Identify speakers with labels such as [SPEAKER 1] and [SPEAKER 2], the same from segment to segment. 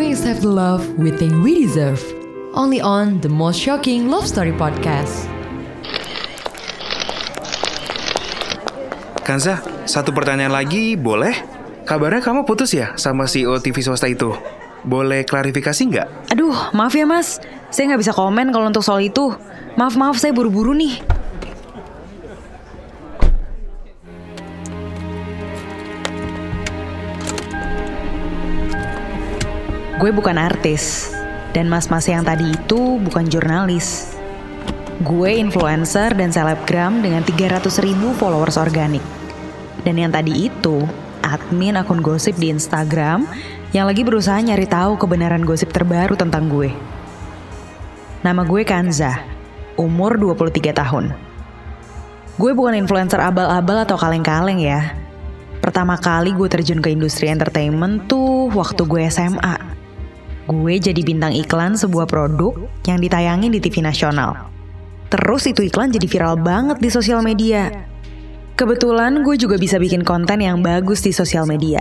[SPEAKER 1] Wings have the love we think we deserve. Only on the most shocking love story podcast.
[SPEAKER 2] Kanza, satu pertanyaan lagi boleh? Kabarnya kamu putus ya sama CEO TV swasta itu? Boleh klarifikasi nggak?
[SPEAKER 3] Aduh, maaf ya mas. Saya nggak bisa komen kalau untuk soal itu. Maaf-maaf, saya buru-buru nih. Gue bukan artis. Dan mas-mas yang tadi itu bukan jurnalis. Gue influencer dan selebgram dengan 300 ribu followers organik. Dan yang tadi itu, admin akun gosip di Instagram yang lagi berusaha nyari tahu kebenaran gosip terbaru tentang gue. Nama gue Kanza, umur 23 tahun. Gue bukan influencer abal-abal atau kaleng-kaleng ya. Pertama kali gue terjun ke industri entertainment tuh waktu gue SMA. Gue jadi bintang iklan sebuah produk yang ditayangin di TV nasional. Terus itu iklan jadi viral banget di sosial media. Kebetulan gue juga bisa bikin konten yang bagus di sosial media.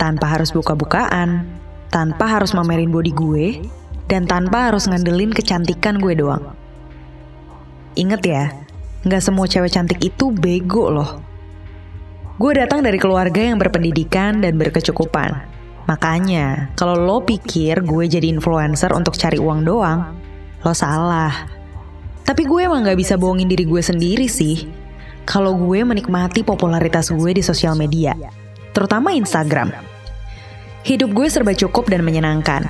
[SPEAKER 3] Tanpa harus buka-bukaan, tanpa harus mamerin body gue, dan tanpa harus ngandelin kecantikan gue doang. Ingat ya, nggak semua cewek cantik itu bego loh. Gue datang dari keluarga yang berpendidikan dan berkecukupan. Makanya, kalau lo pikir gue jadi influencer untuk cari uang doang, lo salah. Tapi gue emang gak bisa bohongin diri gue sendiri sih. Kalau gue menikmati popularitas gue di sosial media, terutama Instagram. Hidup gue serba cukup dan menyenangkan.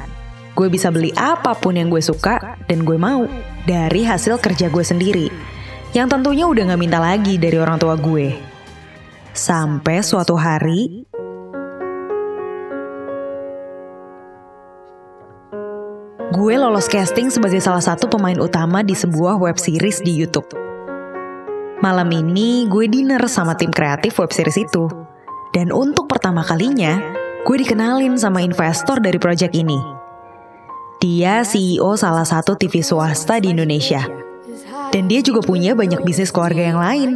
[SPEAKER 3] Gue bisa beli apa pun yang gue suka dan gue mau dari hasil kerja gue sendiri. Yang tentunya udah gak minta lagi dari orang tua gue. Sampai suatu hari, gue lolos casting sebagai salah satu pemain utama di sebuah web series di YouTube. Malam ini gue dinner sama tim kreatif web series itu. Dan untuk pertama kalinya, gue dikenalin sama investor dari proyek ini. Dia CEO salah satu TV swasta di Indonesia. Dan dia juga punya banyak bisnis keluarga yang lain.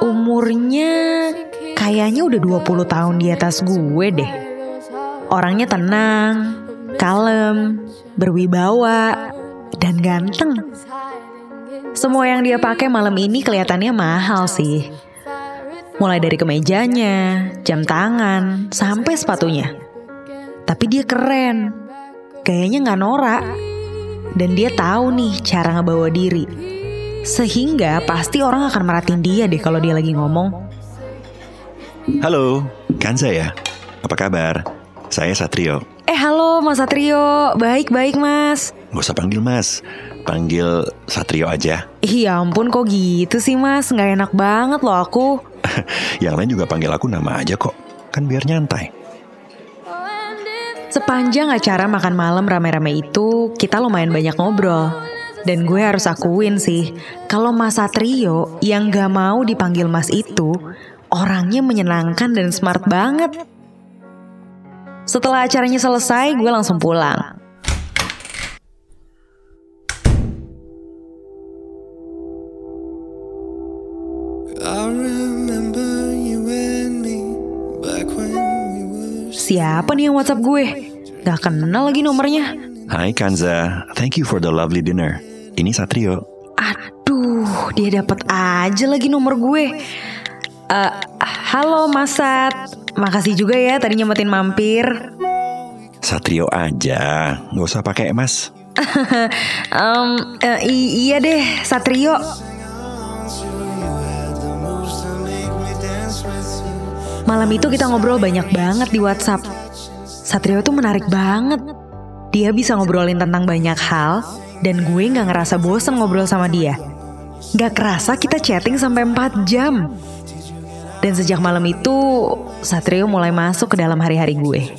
[SPEAKER 3] Umurnya kayaknya udah 20 tahun di atas gue deh. Orangnya tenang, kalem, berwibawa, dan ganteng. Semua yang dia pakai malam ini kelihatannya mahal sih. Mulai dari kemejanya, jam tangan, sampai sepatunya. Tapi dia keren. Gayanya nggak norak. Dan dia tahu nih cara ngebawa diri. Sehingga pasti orang akan merhatiin dia deh kalau dia lagi ngomong.
[SPEAKER 4] Halo, Kanza ya? Apa kabar? Saya Satrio.
[SPEAKER 3] Eh halo Mas Satrio, baik-baik Mas.
[SPEAKER 4] Gak usah panggil Mas, panggil Satrio aja.
[SPEAKER 3] Iya ampun kok gitu sih Mas, nggak enak banget loh aku.
[SPEAKER 4] Yang lain juga panggil aku nama aja kok, kan biar nyantai.
[SPEAKER 3] Sepanjang acara makan malam rame-rame itu, kita lumayan banyak ngobrol. Dan gue harus akuin sih, kalau Mas Satrio yang gak mau dipanggil Mas itu, orangnya menyenangkan dan smart banget. Setelah acaranya selesai, gue langsung pulang. Siapa nih yang WhatsApp gue? Gak kenal lagi nomornya.
[SPEAKER 4] Hai Kanza, thank you for the lovely dinner. Ini Satrio.
[SPEAKER 3] Aduh, dia dapat aja lagi nomor gue. Uh, halo Masat, makasih juga ya tadi nyempetin mampir.
[SPEAKER 4] Satrio aja, nggak usah pakai mas.
[SPEAKER 3] um, uh, iya deh, Satrio. Malam itu kita ngobrol banyak banget di WhatsApp. Satrio tuh menarik banget. Dia bisa ngobrolin tentang banyak hal, dan gue gak ngerasa bosen ngobrol sama dia. Gak kerasa kita chatting sampai 4 jam. Dan sejak malam itu, Satrio mulai masuk ke dalam hari-hari gue.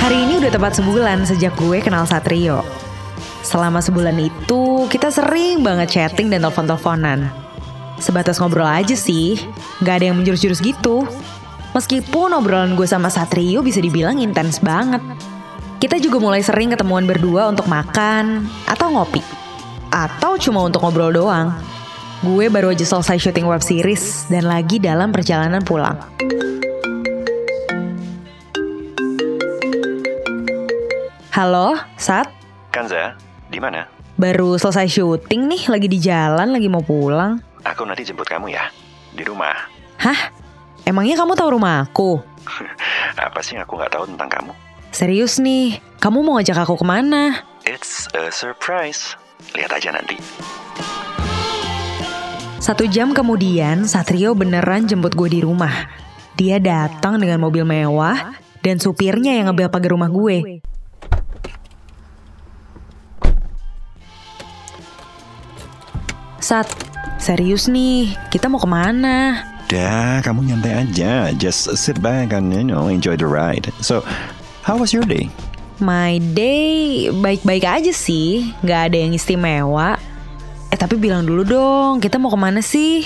[SPEAKER 3] Hari ini udah tepat sebulan sejak gue kenal Satrio. Selama sebulan itu, kita sering banget chatting dan telepon-teleponan. Sebatas ngobrol aja sih, gak ada yang menjurus-jurus gitu. Meskipun obrolan gue sama Satrio bisa dibilang intens banget. Kita juga mulai sering ketemuan berdua untuk makan atau ngopi. atau cuma untuk ngobrol doang. Gue baru aja selesai syuting web series dan lagi dalam perjalanan pulang. Halo, Sat?
[SPEAKER 4] Kanza, di mana?
[SPEAKER 3] Baru selesai syuting nih, lagi di jalan, lagi mau pulang.
[SPEAKER 4] Aku nanti jemput kamu ya, di rumah.
[SPEAKER 3] Hah? Emangnya kamu tahu rumah aku?
[SPEAKER 4] Apa sih yang aku nggak tahu tentang kamu?
[SPEAKER 3] Serius nih, kamu mau ngajak aku ke mana?
[SPEAKER 4] It's a surprise. Lihat aja nanti.
[SPEAKER 3] Satu jam kemudian, Satrio beneran jemput gue di rumah. Dia datang dengan mobil mewah dan supirnya yang ngebel pagar rumah gue. Sat, serius nih, kita mau ke mana?
[SPEAKER 4] Dah, kamu nyantai aja. Just sit back and you know enjoy the ride. So, how was your day?
[SPEAKER 3] My day baik-baik aja sih, nggak ada yang istimewa. Eh tapi bilang dulu dong, kita mau ke mana sih?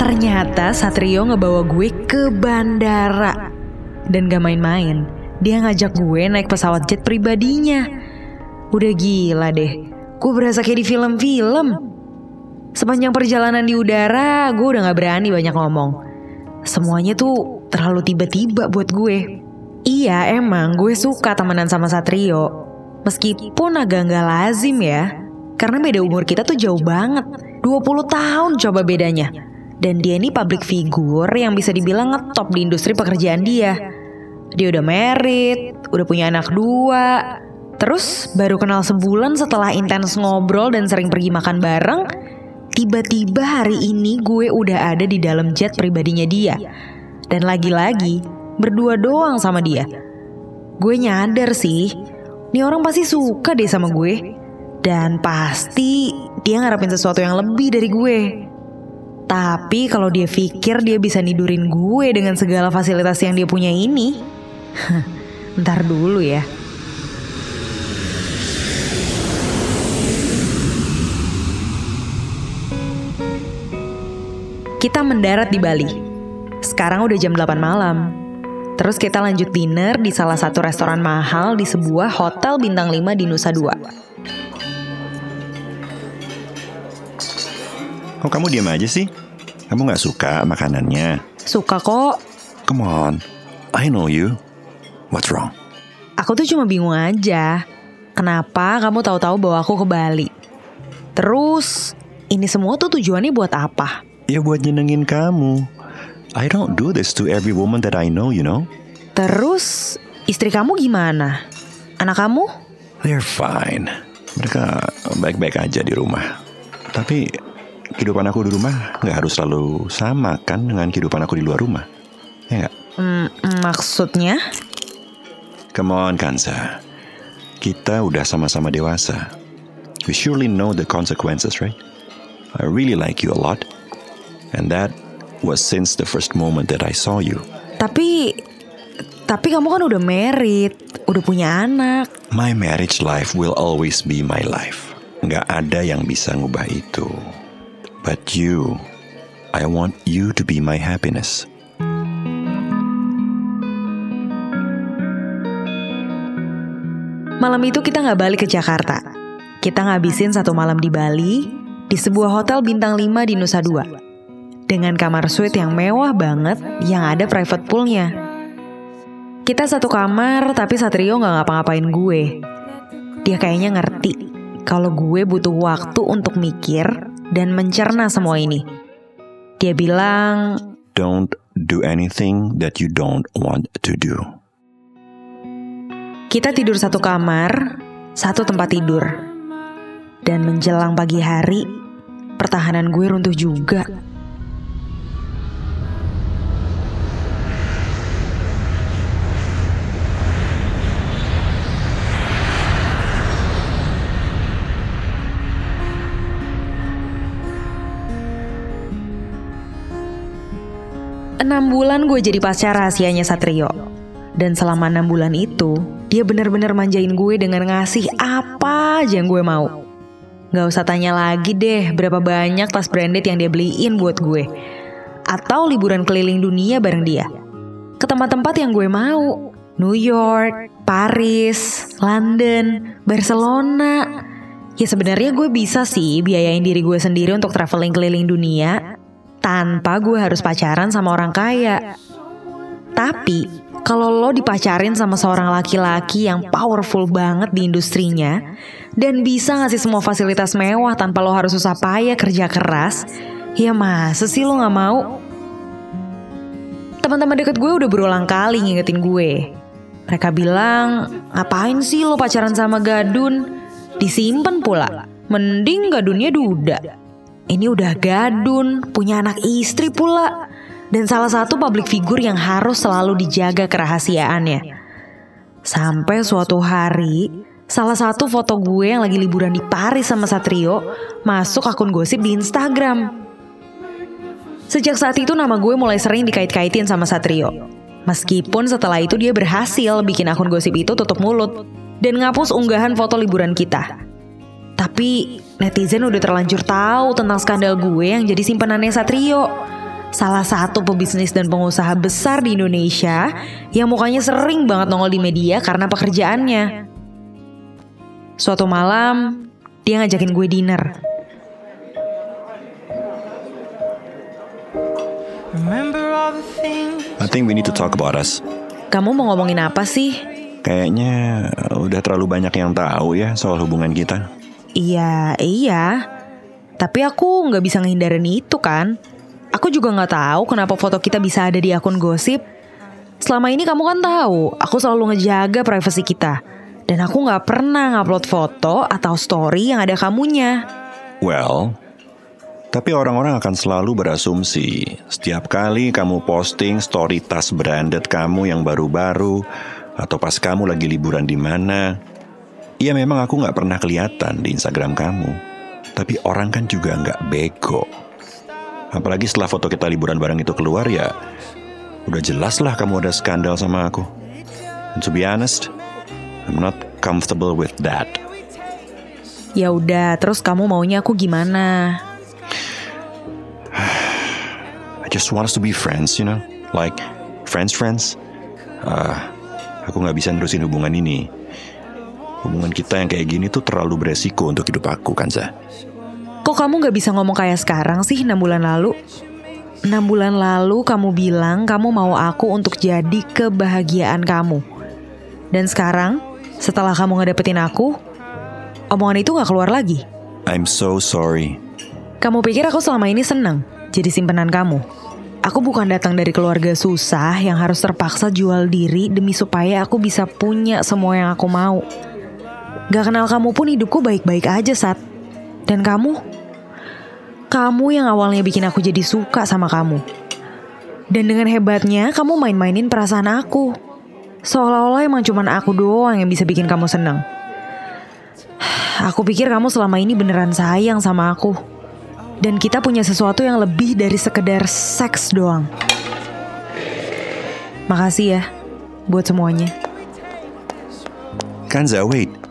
[SPEAKER 3] Ternyata Satrio ngebawa gue ke bandara. Dan gak main-main, dia ngajak gue naik pesawat jet pribadinya. Udah gila deh, gue berasa kayak di film-film. Sepanjang perjalanan di udara, gue udah gak berani banyak ngomong. Semuanya tuh terlalu tiba-tiba buat gue. Iya emang gue suka temenan sama Satrio. Meskipun agak gak lazim ya. Karena beda umur kita tuh jauh banget. 20 tahun coba bedanya. Dan dia ini public figure yang bisa dibilang ngetop di industri pekerjaan dia. Dia udah married, udah punya anak dua. Terus baru kenal sebulan setelah intens ngobrol dan sering pergi makan bareng. Tiba-tiba hari ini gue udah ada di dalam jet pribadinya dia. Dan lagi-lagi berdua doang sama dia. Gue nyadar sih, nih orang pasti suka deh sama gue. Dan pasti dia ngarepin sesuatu yang lebih dari gue. Tapi kalau dia pikir dia bisa nidurin gue dengan segala fasilitas yang dia punya ini, ntar dulu ya. Kita mendarat di Bali. Sekarang udah jam 8 malam. Terus kita lanjut dinner di salah satu restoran mahal di sebuah hotel bintang 5 di Nusa Dua.
[SPEAKER 4] Kok kamu diam aja sih? Kamu nggak suka makanannya?
[SPEAKER 3] Suka kok,
[SPEAKER 4] Come on, I know you. What's wrong?
[SPEAKER 3] Aku tuh cuma bingung aja. Kenapa kamu tahu-tahu bawa aku ke Bali? Terus, ini semua tuh tujuannya buat apa?
[SPEAKER 4] Ya buat nyenengin kamu. I don't do this to every woman that I know, you know.
[SPEAKER 3] Terus, istri kamu gimana? Anak kamu?
[SPEAKER 4] They're fine. Mereka baik-baik aja di rumah. Tapi kehidupan aku di rumah nggak harus selalu sama kan dengan kehidupan aku di luar rumah. Ya nggak?
[SPEAKER 3] Hmm, maksudnya?
[SPEAKER 4] Come on, Kansa. Kita udah sama-sama dewasa. We surely know the consequences, right? I really like you a lot. And that was since the first moment that I saw you.
[SPEAKER 3] Tapi, tapi kamu kan udah married, udah punya anak.
[SPEAKER 4] My marriage life will always be my life. Nggak ada yang bisa ngubah itu. But you, I want you to be my happiness.
[SPEAKER 3] Malam itu kita nggak balik ke Jakarta. Kita ngabisin satu malam di Bali, di sebuah hotel bintang 5 di Nusa Dua. Dengan kamar suite yang mewah banget, yang ada private poolnya. Kita satu kamar, tapi Satrio nggak ngapa-ngapain gue. Dia kayaknya ngerti kalau gue butuh waktu untuk mikir dan mencerna semua ini. Dia bilang,
[SPEAKER 4] Don't do anything that you don't want to do.
[SPEAKER 3] Kita tidur satu kamar, satu tempat tidur. Dan menjelang pagi hari, pertahanan gue runtuh juga. Enam bulan gue jadi pacar rahasianya Satrio. Dan selama enam bulan itu, dia benar-benar manjain gue dengan ngasih apa aja yang gue mau. Gak usah tanya lagi deh berapa banyak tas branded yang dia beliin buat gue. Atau liburan keliling dunia bareng dia. Ke tempat-tempat yang gue mau. New York, Paris, London, Barcelona. Ya sebenarnya gue bisa sih biayain diri gue sendiri untuk traveling keliling dunia tanpa gue harus pacaran sama orang kaya. Tapi kalau lo dipacarin sama seorang laki-laki yang powerful banget di industrinya dan bisa ngasih semua fasilitas mewah tanpa lo harus susah payah kerja keras, ya masa sih lo gak mau? Teman-teman deket gue udah berulang kali ngingetin gue. Mereka bilang, ngapain sih lo pacaran sama gadun? Disimpan pula, mending gadunnya duda. Ini udah gadun, punya anak istri pula. Dan salah satu public figure yang harus selalu dijaga kerahasiaannya. Sampai suatu hari, salah satu foto gue yang lagi liburan di Paris sama Satrio masuk akun gosip di Instagram. Sejak saat itu nama gue mulai sering dikait-kaitin sama Satrio. Meskipun setelah itu dia berhasil bikin akun gosip itu tutup mulut dan ngapus unggahan foto liburan kita. Tapi netizen udah terlanjur tahu tentang skandal gue yang jadi simpenannya Satrio salah satu pebisnis dan pengusaha besar di Indonesia yang mukanya sering banget nongol di media karena pekerjaannya. Suatu malam, dia ngajakin gue dinner.
[SPEAKER 4] I think we need to talk about us.
[SPEAKER 3] Kamu mau ngomongin apa sih?
[SPEAKER 4] Kayaknya udah terlalu banyak yang tahu ya soal hubungan kita.
[SPEAKER 3] Iya, iya. Tapi aku nggak bisa ngehindarin itu kan. Aku juga nggak tahu kenapa foto kita bisa ada di akun gosip. Selama ini kamu kan tahu, aku selalu ngejaga privasi kita. Dan aku nggak pernah ngupload foto atau story yang ada kamunya.
[SPEAKER 4] Well, tapi orang-orang akan selalu berasumsi setiap kali kamu posting story tas branded kamu yang baru-baru atau pas kamu lagi liburan di mana, ya memang aku nggak pernah kelihatan di Instagram kamu. Tapi orang kan juga nggak bego. Apalagi setelah foto kita liburan bareng itu keluar ya, udah jelas lah kamu ada skandal sama aku. And to be honest, I'm not comfortable with that.
[SPEAKER 3] Ya udah, terus kamu maunya aku gimana?
[SPEAKER 4] I just want us to be friends, you know, like friends friends. Ah, aku nggak bisa nerusin hubungan ini. Hubungan kita yang kayak gini tuh terlalu beresiko untuk hidup aku, Kanza.
[SPEAKER 3] Kok kamu gak bisa ngomong kayak sekarang sih 6 bulan lalu? 6 bulan lalu kamu bilang kamu mau aku untuk jadi kebahagiaan kamu. Dan sekarang, setelah kamu ngedapetin aku, omongan itu gak keluar lagi.
[SPEAKER 4] I'm so sorry.
[SPEAKER 3] Kamu pikir aku selama ini senang jadi simpenan kamu? Aku bukan datang dari keluarga susah yang harus terpaksa jual diri demi supaya aku bisa punya semua yang aku mau. Gak kenal kamu pun hidupku baik-baik aja, Sat. Dan kamu? Kamu yang awalnya bikin aku jadi suka sama kamu. Dan dengan hebatnya, kamu main-mainin perasaan aku. Seolah-olah emang cuma aku doang yang bisa bikin kamu senang. Aku pikir kamu selama ini beneran sayang sama aku. Dan kita punya sesuatu yang lebih dari sekedar seks doang. Makasih ya buat semuanya.
[SPEAKER 4] Kanza, wait.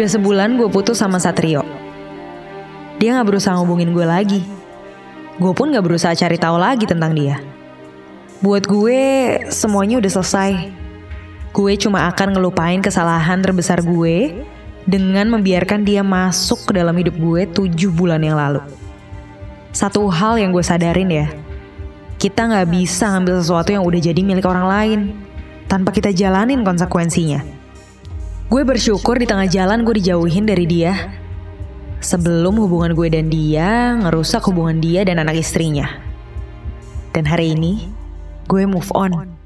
[SPEAKER 3] Udah sebulan gue putus sama Satrio. Dia gak berusaha ngubungin gue lagi. Gue pun gak berusaha cari tahu lagi tentang dia. Buat gue, semuanya udah selesai. Gue cuma akan ngelupain kesalahan terbesar gue dengan membiarkan dia masuk ke dalam hidup gue tujuh bulan yang lalu. Satu hal yang gue sadarin ya, kita gak bisa ngambil sesuatu yang udah jadi milik orang lain tanpa kita jalanin konsekuensinya. Gue bersyukur di tengah jalan gue dijauhin dari dia. Sebelum hubungan gue dan dia ngerusak hubungan dia dan anak istrinya. Dan hari ini, gue move on.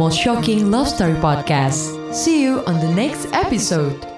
[SPEAKER 1] Most Shocking Love Story Podcast. See you on the next episode.